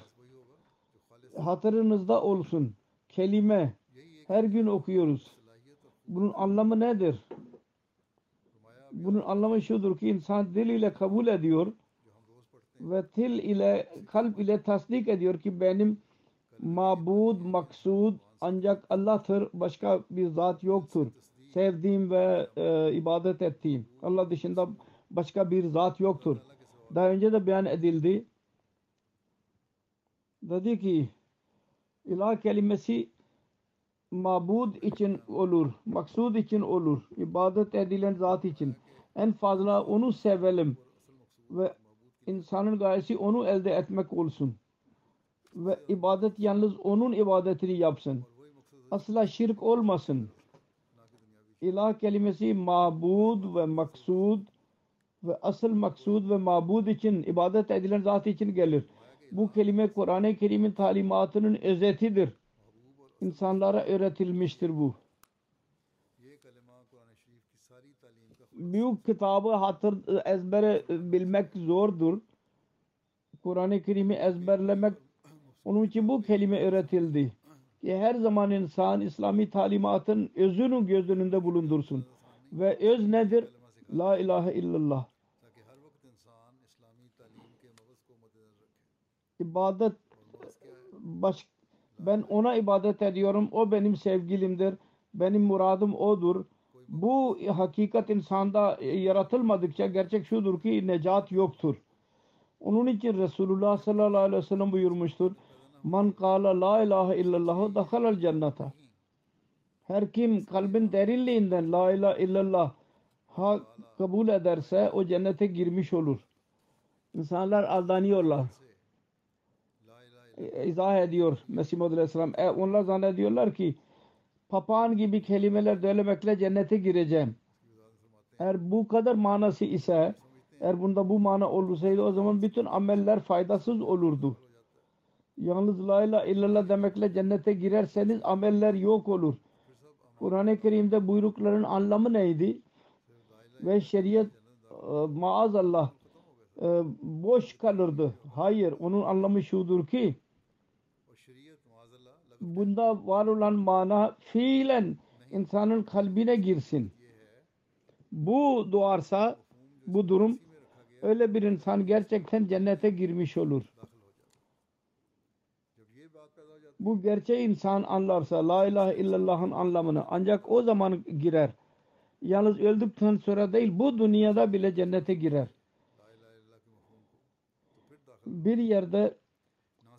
Hatırınızda olsun. Kelime her gün okuyoruz. Bunun anlamı nedir? Bunun anlamı şudur ki insan dil ile kabul ediyor ve dil ile kalp ile tasdik ediyor ki benim mabud, maksud ancak Allah'tır. Başka bir zat yoktur. Sevdiğim ve e, ibadet ettiğim. Allah dışında başka bir zat yoktur. Daha önce de beyan edildi. Dedi ki ilah kelimesi mabud için olur, maksud için olur, ibadet edilen zat için. En fazla onu sevelim ve insanın gayesi onu elde etmek olsun. Ve ibadet yalnız onun ibadetini yapsın. Asla şirk olmasın. İlah kelimesi mabud ve maksud ve asıl maksud ve mabud için ibadet edilen zat için gelir. Bu kelime Kur'an-ı Kerim'in talimatının özetidir insanlara öğretilmiştir bu. Büyük kitabı hatır ezbere bilmek zordur. Kur'an-ı Kerim'i ezberlemek onun için bu kelime öğretildi. Ki her zaman insan İslami talimatın özünü göz önünde bulundursun. Ve öz nedir? La ilahe illallah. İbadet başka ben ona ibadet ediyorum. O benim sevgilimdir. Benim muradım odur. Bu hakikat insanda e, yaratılmadıkça gerçek şudur ki necat yoktur. Onun için Resulullah sallallahu aleyhi ve sellem buyurmuştur. Man kâle la ilahe illallah dakhalal cennata. Her kim kalbin derinliğinden la ilahe illallah ha kabul ederse o cennete girmiş olur. İnsanlar aldanıyorlar. E, izah ediyor Mesih Muhammed Aleyhisselam. E, onlar zannediyorlar ki papağan gibi kelimeler söylemekle cennete gireceğim. Eğer bu kadar manası ise eğer bunda bu mana olsaydı o zaman bütün ameller faydasız olurdu. Yalnız la ilahe illallah demekle cennete girerseniz ameller yok olur. Kur'an-ı Kerim'de buyrukların anlamı neydi? Ve şeriat e, maazallah e, boş kalırdı. Hayır, onun anlamı şudur ki bunda var olan mana fiilen insanın kalbine girsin. Bu duarsa bu durum öyle bir insan gerçekten cennete girmiş olur. Bu gerçeği insan anlarsa La ilahe illallah'ın anlamını ancak o zaman girer. Yalnız öldükten sonra değil bu dünyada bile cennete girer. Bir yerde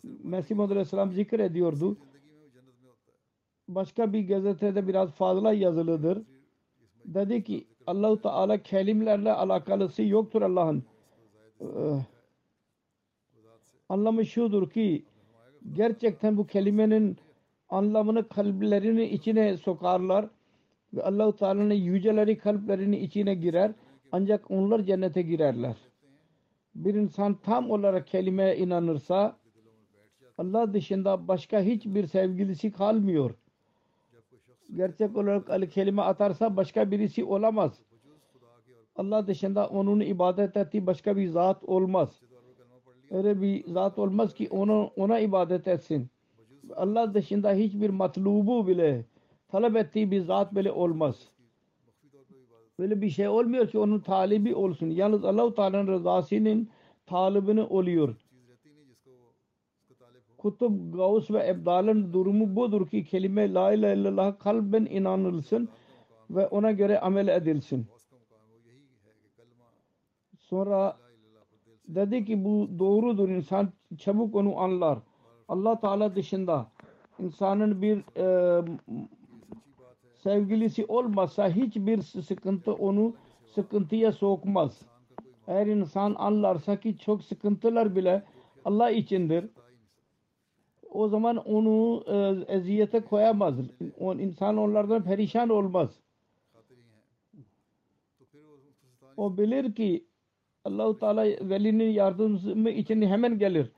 Mesih Muhammed Aleyhisselam zikrediyordu. ediyordu başka bir gazetede biraz fazla yazılıdır. Dedi ki Allahu Teala kelimlerle alakalısı yoktur Allah'ın. Ee, anlamı şudur ki gerçekten bu kelimenin anlamını kalplerinin içine sokarlar ve Allahu Teala'nın yüceleri kalplerinin içine girer ancak onlar cennete girerler. Bir insan tam olarak kelimeye inanırsa Allah dışında başka hiçbir sevgilisi kalmıyor gerçek olarak al kelime atarsa başka birisi olamaz. Allah dışında onun ibadet ettiği başka bir zat olmaz. Öyle bir zat olmaz ki onu ona ibadet etsin. Allah dışında hiçbir matlubu bile talep ettiği bir zat bile olmaz. Böyle bir şey olmuyor ki onun talibi olsun. Yalnız Allahu Teala'nın rızasının talibini oluyor. Kutup, Gavs ve Ebdal'ın durumu budur ki kelime La ilahe illallah kalben inanılsın ve ona göre amel edilsin. Sonra dedi ki bu doğrudur. İnsan çabuk onu anlar. Allah Teala dışında insanın bir e, sevgilisi olmasa hiçbir sıkıntı onu sıkıntıya sokmaz. Eğer insan anlarsa ki çok sıkıntılar bile Allah içindir o zaman onu e, eziyete koyamaz. On, insan onlardan perişan olmaz. O bilir ki Allahu Teala velinin yardımı için hemen gelir.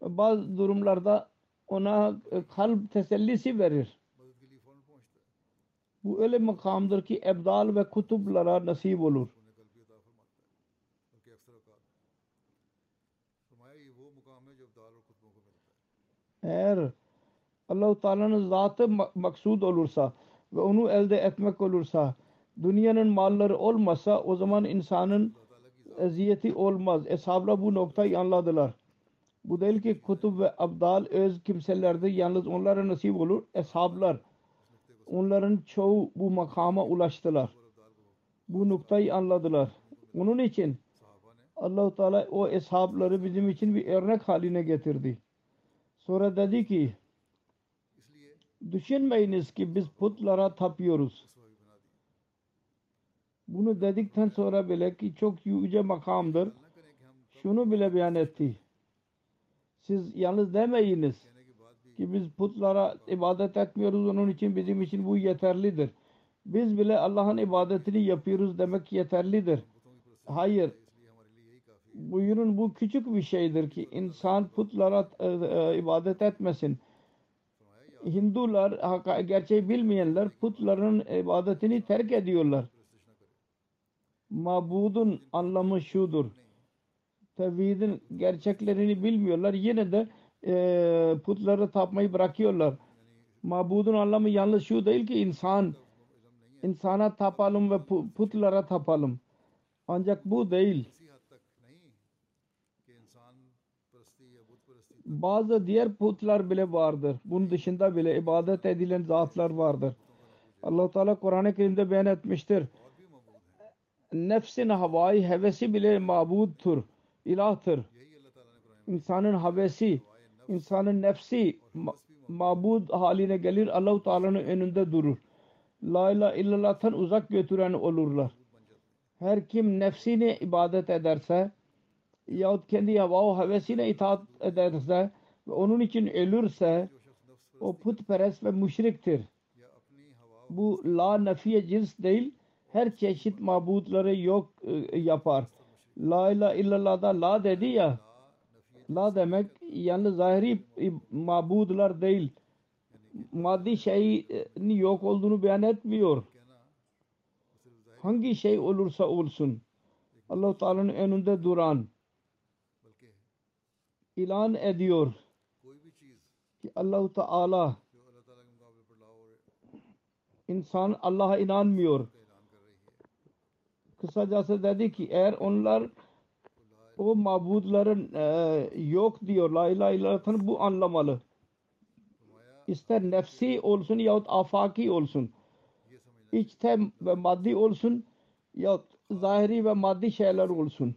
Bazı durumlarda ona e, kalp tesellisi verir. Bu öyle makamdır ki ebdal ve kutuplara nasip olur. Eğer Allahu Teala'nın zatı maksud olursa ve onu elde etmek olursa dünyanın malları olmasa o zaman insanın eziyeti olmaz. Eshabla bu noktayı anladılar. Bu değil ki kutub ve abdal öz kimselerde yalnız onlara nasip olur. Eshablar onların çoğu bu makama ulaştılar. Bu noktayı anladılar. Onun için Allah-u Teala o eshabları bizim için bir örnek haline getirdi. Sonra dedi ki düşünmeyiniz ki biz putlara tapıyoruz. Bunu dedikten sonra bile ki çok yüce makamdır. Şunu bile beyan etti. Siz yalnız demeyiniz ki biz putlara ibadet etmiyoruz. Onun için bizim için bu yeterlidir. Biz bile Allah'ın ibadetini yapıyoruz demek yeterlidir. Hayır buyurun bu küçük bir şeydir ki insan putlara e, e ibadet etmesin. Hindular gerçeği bilmeyenler putların ibadetini terk ediyorlar. Mabudun anlamı şudur. Tevhidin gerçeklerini bilmiyorlar. Yine de e, putları tapmayı bırakıyorlar. Mabudun anlamı yalnız şu değil ki insan insana tapalım ve putlara tapalım. Ancak bu değil bazı diğer putlar bile vardır. Bunun dışında bile ibadet edilen zatlar vardır. Allah Teala Kur'an-ı Kerim'de beyan etmiştir. Nefsin havai hevesi bile mabudtur, ilahtır. İnsanın havesi, insanın nefsi mabud haline gelir. Allah Teala'nın önünde durur. La ilahe illallah'tan uzak götüren olurlar. Her kim nefsini ibadet ederse yahut kendi heva o hevesiyle itaat ederse ve onun için ölürse o putperest ve müşriktir. Bu la nafiye cins değil her çeşit mabutları yok e, yapar. La ilahe illallah'da la dedi ya la demek yalnız zahiri e, mabudlar değil maddi şeyin yok olduğunu beyan etmiyor. Hangi şey olursa olsun allah Teala'nın önünde duran ilan ediyor ki Allahu Teala insan Allah'a inanmıyor. Kısacası dedi ki eğer onlar o mabudların e, yok diyor la ilahe illallah'ın bu anlamalı. İster nefsi olsun yahut afaki olsun. İçte ve maddi olsun yahut zahiri ve maddi şeyler olsun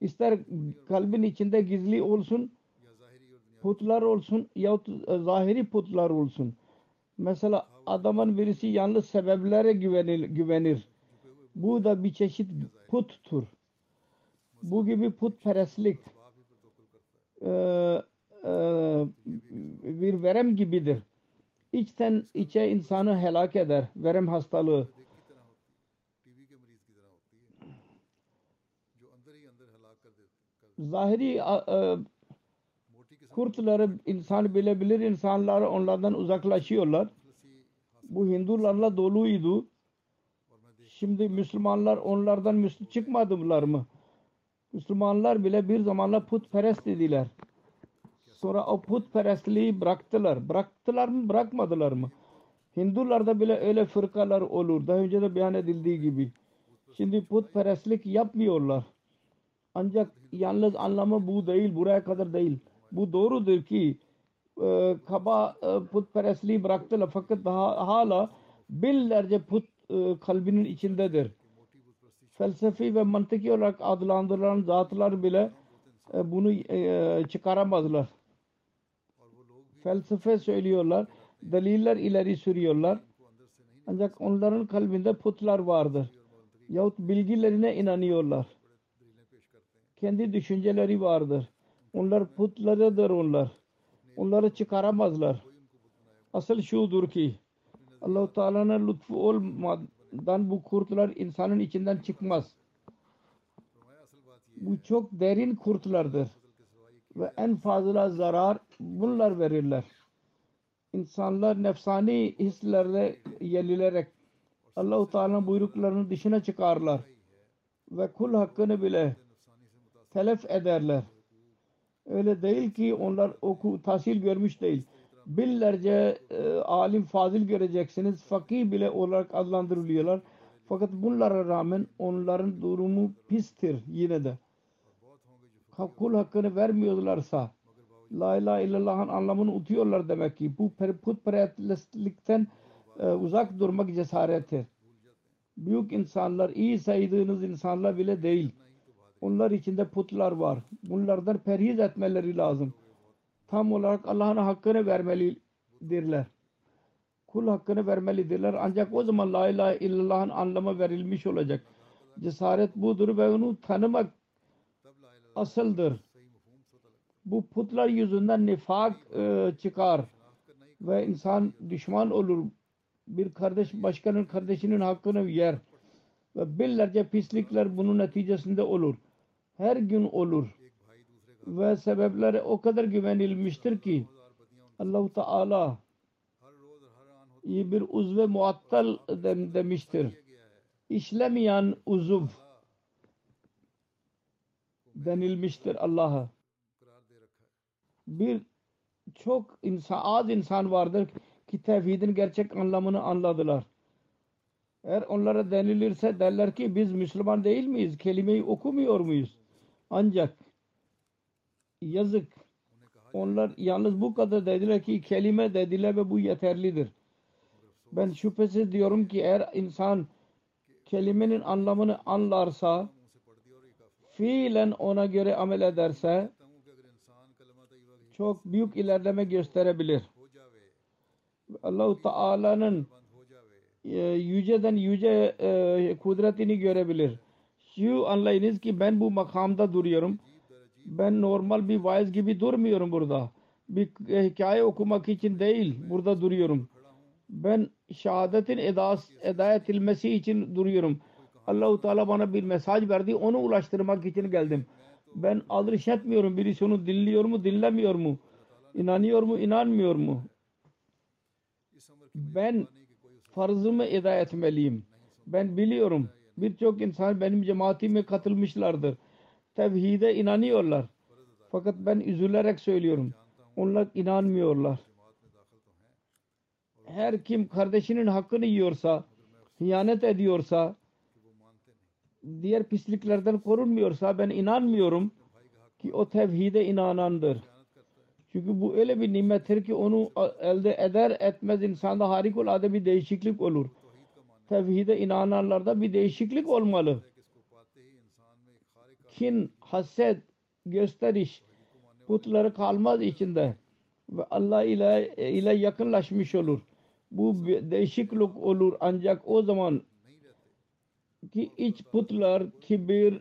ister kalbin içinde gizli olsun putlar olsun yahut e, zahiri putlar olsun. Mesela adamın birisi yalnız sebeplere güvenir, güvenir. Bu da bir çeşit puttur. Bu gibi putperestlik e, e, bir verem gibidir. İçten içe insanı helak eder. Verem hastalığı. zahiri e, kurtları insan bilebilir insanlar onlardan uzaklaşıyorlar. Bu Hindularla doluydu. Şimdi Müslümanlar onlardan Müsl çıkmadılar mı? Müslümanlar bile bir zamanla putperest dediler. Sonra o putperestliği bıraktılar. Bıraktılar mı bırakmadılar mı? Hindularda bile öyle fırkalar olur. Daha önce de beyan edildiği gibi. Şimdi putperestlik yapmıyorlar ancak yalnız anlamı bu değil, buraya kadar değil. Bu doğrudur ki e, kaba e, putperestliği bıraktılar fakat daha, hala binlerce put e, kalbinin içindedir. Felsefi ve mantıki olarak adlandırılan zatlar bile e, bunu e, çıkaramazlar. Felsefe söylüyorlar, deliller ileri sürüyorlar. Ancak onların kalbinde putlar vardır. Yahut bilgilerine inanıyorlar kendi düşünceleri vardır. Onlar putlarıdır onlar. Onları çıkaramazlar. Asıl şudur ki Allah-u Teala'nın lütfu olmadan bu kurtlar insanın içinden çıkmaz. Bu çok derin kurtlardır. Ve en fazla zarar bunlar verirler. İnsanlar nefsani hislerle yenilerek Allah-u Teala'nın buyruklarının dışına çıkarlar. Ve kul hakkını bile telef ederler. Öyle değil ki onlar oku, tahsil görmüş değil. Binlerce e, alim fazil göreceksiniz. Fakih bile olarak adlandırılıyorlar. Fakat bunlara rağmen onların durumu pistir yine de. Kul hakkını vermiyorlarsa La ilahe illallah'ın anlamını unutuyorlar demek ki. Bu per- putperestlikten e, uzak durmak cesarettir. Büyük insanlar, iyi saydığınız insanlar bile değil. Onlar içinde putlar var. Bunlardan perhiz etmeleri lazım. Tam olarak Allah'ın hakkını vermelidirler. Kul hakkını vermelidirler. Ancak o zaman La ilahe illallah'ın anlamı verilmiş olacak. Cesaret budur ve onu tanımak asıldır. Bu putlar yüzünden nifak e, çıkar ve insan düşman olur. Bir kardeş başkanın kardeşinin hakkını yer ve binlerce pislikler bunun neticesinde olur. Her gün olur ve sebepleri o kadar güvenilmiştir ki Allah-u Teala iyi bir uzve muattal dem- demiştir. İşlemeyen uzuv denilmiştir Allah'a. Bir çok insan, az insan vardır ki tevhidin gerçek anlamını anladılar. Eğer onlara denilirse derler ki biz Müslüman değil miyiz? Kelimeyi okumuyor muyuz? Ancak yazık onlar yalnız bu kadar dediler ki kelime dediler ve bu yeterlidir. Ben şüphesiz diyorum ki eğer insan kelimenin anlamını anlarsa fiilen ona göre amel ederse çok büyük ilerleme gösterebilir. Allah-u Teala'nın e, yüceden yüce e, kudretini görebilir. Şu anlayınız ki ben bu makamda duruyorum. Ben normal bir vaiz gibi durmuyorum burada. Bir hikaye okumak için değil burada duruyorum. Ben şehadetin edas, eda edilmesi için duruyorum. Allah-u Teala bana bir mesaj verdi. Onu ulaştırmak için geldim. Ben aldırış etmiyorum. Birisi onu dinliyor mu, dinlemiyor mu? İnanıyor mu, inanmıyor mu? Ben farzımı eda etmeliyim. Ben biliyorum. Birçok insan benim cemaatime katılmışlardır. Tevhide inanıyorlar. Fakat ben üzülerek söylüyorum. Onlar inanmıyorlar. Her kim kardeşinin hakkını yiyorsa, hıyanet ediyorsa, diğer pisliklerden korunmuyorsa ben inanmıyorum ki o tevhide inanandır. Çünkü bu öyle bir nimettir ki onu elde eder etmez insanda harikulade bir değişiklik olur. Tevhide inananlarda bir değişiklik olmalı. Kin, haset, gösteriş putları kalmaz içinde ve Allah ile, ile yakınlaşmış olur. Bu değişiklik olur ancak o zaman ki iç putlar, kibir,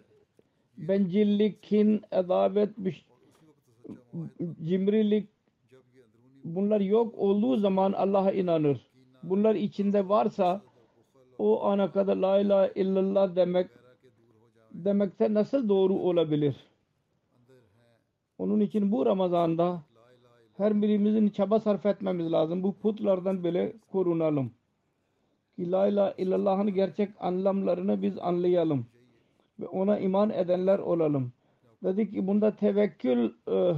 bencillik, kin, adavet, cimrilik bunlar yok olduğu zaman Allah'a inanır. Bunlar içinde varsa o ana kadar la ilahe illallah demek demekte nasıl doğru olabilir? Onun için bu Ramazan'da her birimizin çaba sarf etmemiz lazım. Bu putlardan bile korunalım. Ki la ilahe illallah'ın gerçek anlamlarını biz anlayalım. Ve ona iman edenler olalım. Dedi ki bunda tevekkül e,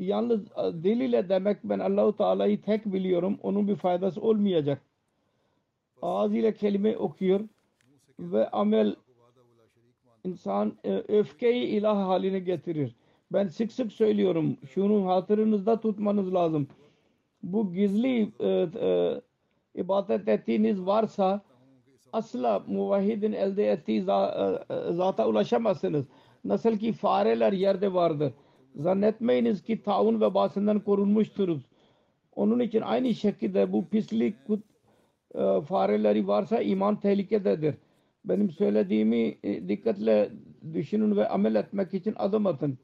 yalnız e, dil ile demek ben Allahu Teala'yı tek biliyorum. Onun bir faydası olmayacak. Ağız ile kelime okuyor ve amel insan e, öfkeyi ilah haline getirir. Ben sık sık söylüyorum. Şunu hatırınızda tutmanız lazım. Bu gizli e, e, ibadet ettiğiniz varsa asla muvahhidin elde ettiği zata ulaşamazsınız. Nasıl ki fareler yerde vardır. Zannetmeyiniz ki taun vebasından korunmuşturuz. Onun için aynı şekilde bu pislik fareleri varsa iman tehlikededir. Benim söylediğimi dikkatle düşünün ve amel etmek için adım atın.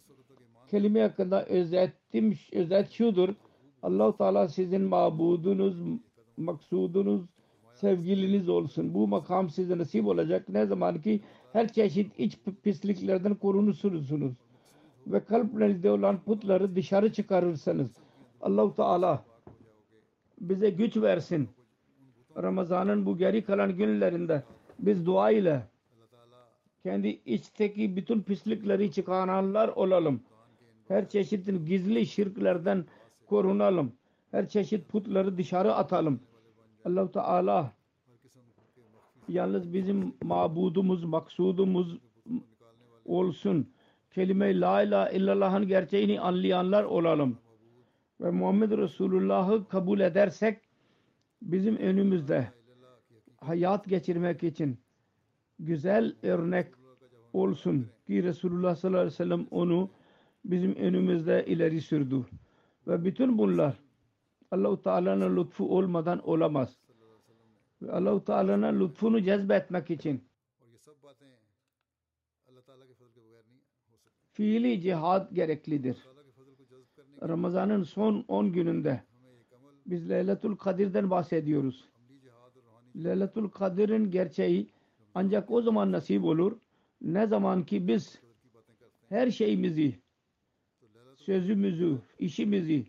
Kelime hakkında özetim, özet şudur. Allah-u Teala sizin mabudunuz, maksudunuz, sevgiliniz olsun. Bu makam size nasip olacak. Ne zaman ki her çeşit iç pisliklerden korunursunuz ve kalplerinizde olan putları dışarı çıkarırsanız Allahu Teala bize güç versin. Ramazan'ın bu geri kalan günlerinde biz dua ile kendi içteki bütün pislikleri çıkaranlar olalım. Her çeşit gizli şirklerden korunalım. Her çeşit putları dışarı atalım. Allah-u Teala yalnız bizim mabudumuz, maksudumuz olsun. Kelime la ilahe illallah'ın gerçeğini anlayanlar olalım. Ve Muhammed Resulullah'ı kabul edersek bizim önümüzde hayat geçirmek için güzel örnek olsun ki Resulullah sallallahu aleyhi ve sellem onu bizim önümüzde ileri sürdü. Ve bütün bunlar Allah-u Teala'nın lütfu olmadan olamaz. Ve Allah-u Teala'nın lütfunu cezbetmek için fiili cihad gereklidir. Ramazan'ın son 10 gününde biz Leyletul Kadir'den bahsediyoruz. Leyletul Kadir'in gerçeği ancak o zaman nasip olur. Ne zaman ki biz her şeyimizi, sözümüzü, işimizi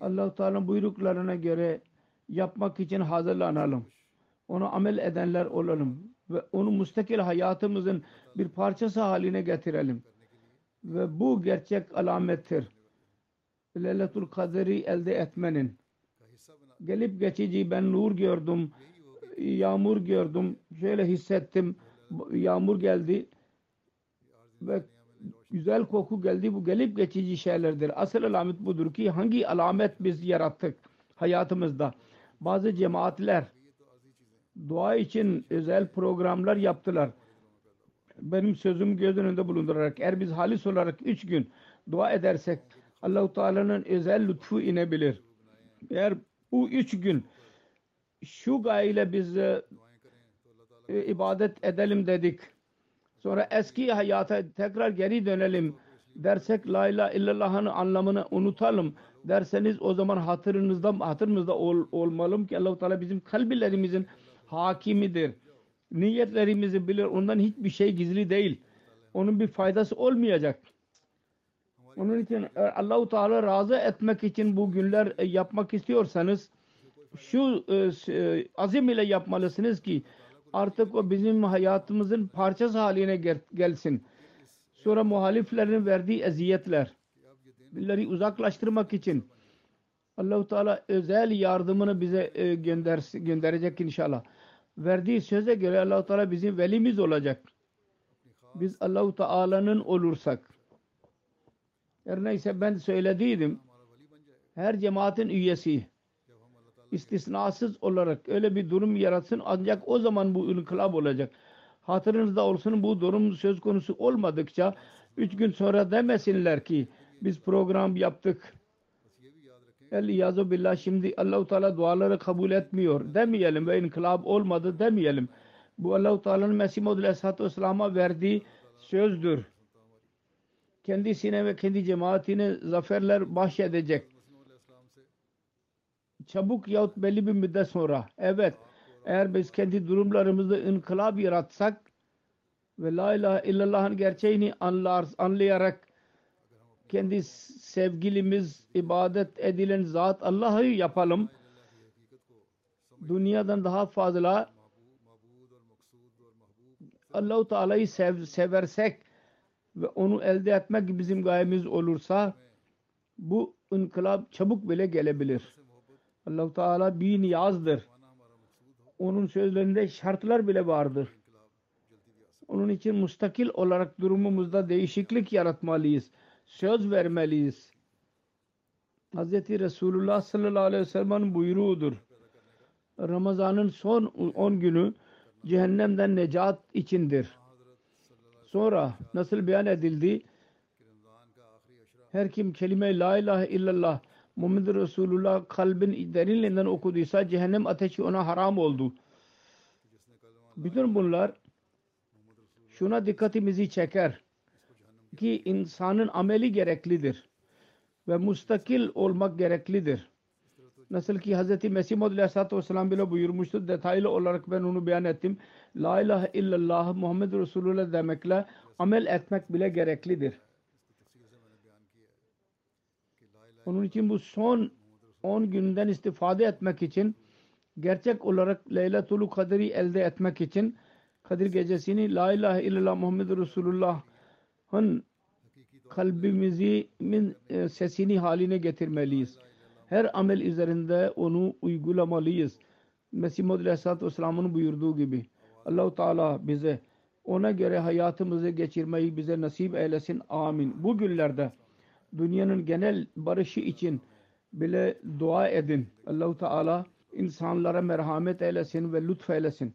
Allah-u Teala'nın buyruklarına göre yapmak için hazırlanalım. Onu amel edenler olalım ve onu müstakil hayatımızın bir parçası haline getirelim. Ve bu gerçek alamettir. Leyletul Kader'i elde etmenin. Gelip geçici ben nur gördüm, yağmur gördüm, şöyle hissettim, yağmur geldi ve güzel koku geldi. Bu gelip geçici şeylerdir. Asıl alamet budur ki hangi alamet biz yarattık hayatımızda. Bazı cemaatler dua için özel programlar yaptılar. Benim sözüm göz önünde bulundurarak eğer biz halis olarak üç gün dua edersek Allahu Teala'nın özel lütfu inebilir. Eğer bu üç gün şu gayeyle biz e, e, ibadet edelim dedik. Sonra eski hayata tekrar geri dönelim dersek la ilahe illallah'ın anlamını unutalım derseniz o zaman hatırınızda hatırımızda ol, olmalım ki Allah-u Teala bizim kalbilerimizin hakimidir. Niyetlerimizi bilir. Ondan hiçbir şey gizli değil. Onun bir faydası olmayacak. Onun için eğer Allah-u Teala razı etmek için bu günler e, yapmak istiyorsanız şu e, e, azim ile yapmalısınız ki artık o bizim hayatımızın parçası haline gel- gelsin. Sonra muhaliflerin verdiği eziyetler bunları uzaklaştırmak için Allah-u Teala özel yardımını bize e, gönder gönderecek inşallah. Verdiği söze göre Allah-u Teala bizim velimiz olacak. Biz Allah-u Teala'nın olursak. Her neyse ben söylediydim. Her cemaatin üyesi istisnasız olarak öyle bir durum yaratsın ancak o zaman bu inkılap olacak. Hatırınızda olsun bu durum söz konusu olmadıkça üç gün sonra demesinler ki biz program yaptık. El iyazu billah şimdi Allahu Teala duaları kabul etmiyor demeyelim ve inkılap olmadı demeyelim. Bu Allahu Teala'nın Mesih Maud Aleyhisselatü Vesselam'a verdiği sözdür. Kendisine ve kendi cemaatine zaferler bahşedecek çabuk yahut belli bir müddet sonra. Evet. Eğer biz kendi durumlarımızda inkılap yaratsak ve la ilahe illallah'ın gerçeğini anlar, anlayarak kendi sevgilimiz, ibadet edilen zat Allah'ı yapalım. Dünyadan daha fazla Allah-u Teala'yı sev, seversek ve onu elde etmek bizim gayemiz olursa bu inkılap çabuk bile gelebilir. Allah-u Teala bir niyazdır. Onun sözlerinde şartlar bile vardır. Onun için mustakil olarak durumumuzda değişiklik yaratmalıyız. Söz vermeliyiz. Hz. Resulullah sallallahu aleyhi ve sellem'in buyruğudur. Ramazan'ın son 10 günü cehennemden necat içindir. Sonra nasıl beyan edildi? Her kim kelime la ilahe illallah Muhammed Resulullah kalbin derinliğinden okuduysa cehennem ateşi ona haram oldu. Bütün bunlar şuna dikkatimizi çeker ki insanın ameli gereklidir ve mustakil olmak gereklidir. Nasıl ki Hz. Mesih Maud Aleyhisselatü Vesselam bile buyurmuştur. Detaylı olarak ben onu beyan ettim. La ilahe illallah Muhammed Resulullah demekle amel etmek bile gereklidir. Onun için bu son 10 günden istifade etmek için gerçek olarak Leyletul Kadir'i elde etmek için Kadir gecesini La ilahe illallah Muhammed Resulullah'ın kalbimizin e, sesini haline getirmeliyiz. Her amel üzerinde onu uygulamalıyız. Mesih Muhammed Aleyhisselatü Vesselam'ın buyurduğu gibi. Allahu Teala bize ona göre hayatımızı geçirmeyi bize nasip eylesin. Amin. Bu günlerde dünyanın genel barışı için bile dua edin. Allahu Teala insanlara merhamet eylesin ve lütfeylesin.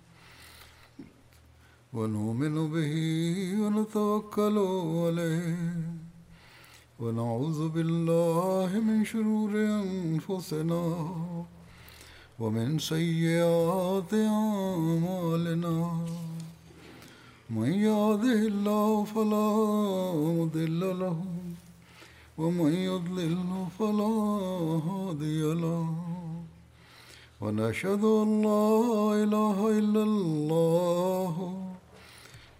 ونؤمن به ونتوكل عليه ونعوذ بالله من شرور أنفسنا ومن سيئات أعمالنا. من يهده الله فلا مضل له ومن يضلل فلا هادي له. ونشهد أن لا إله إلا الله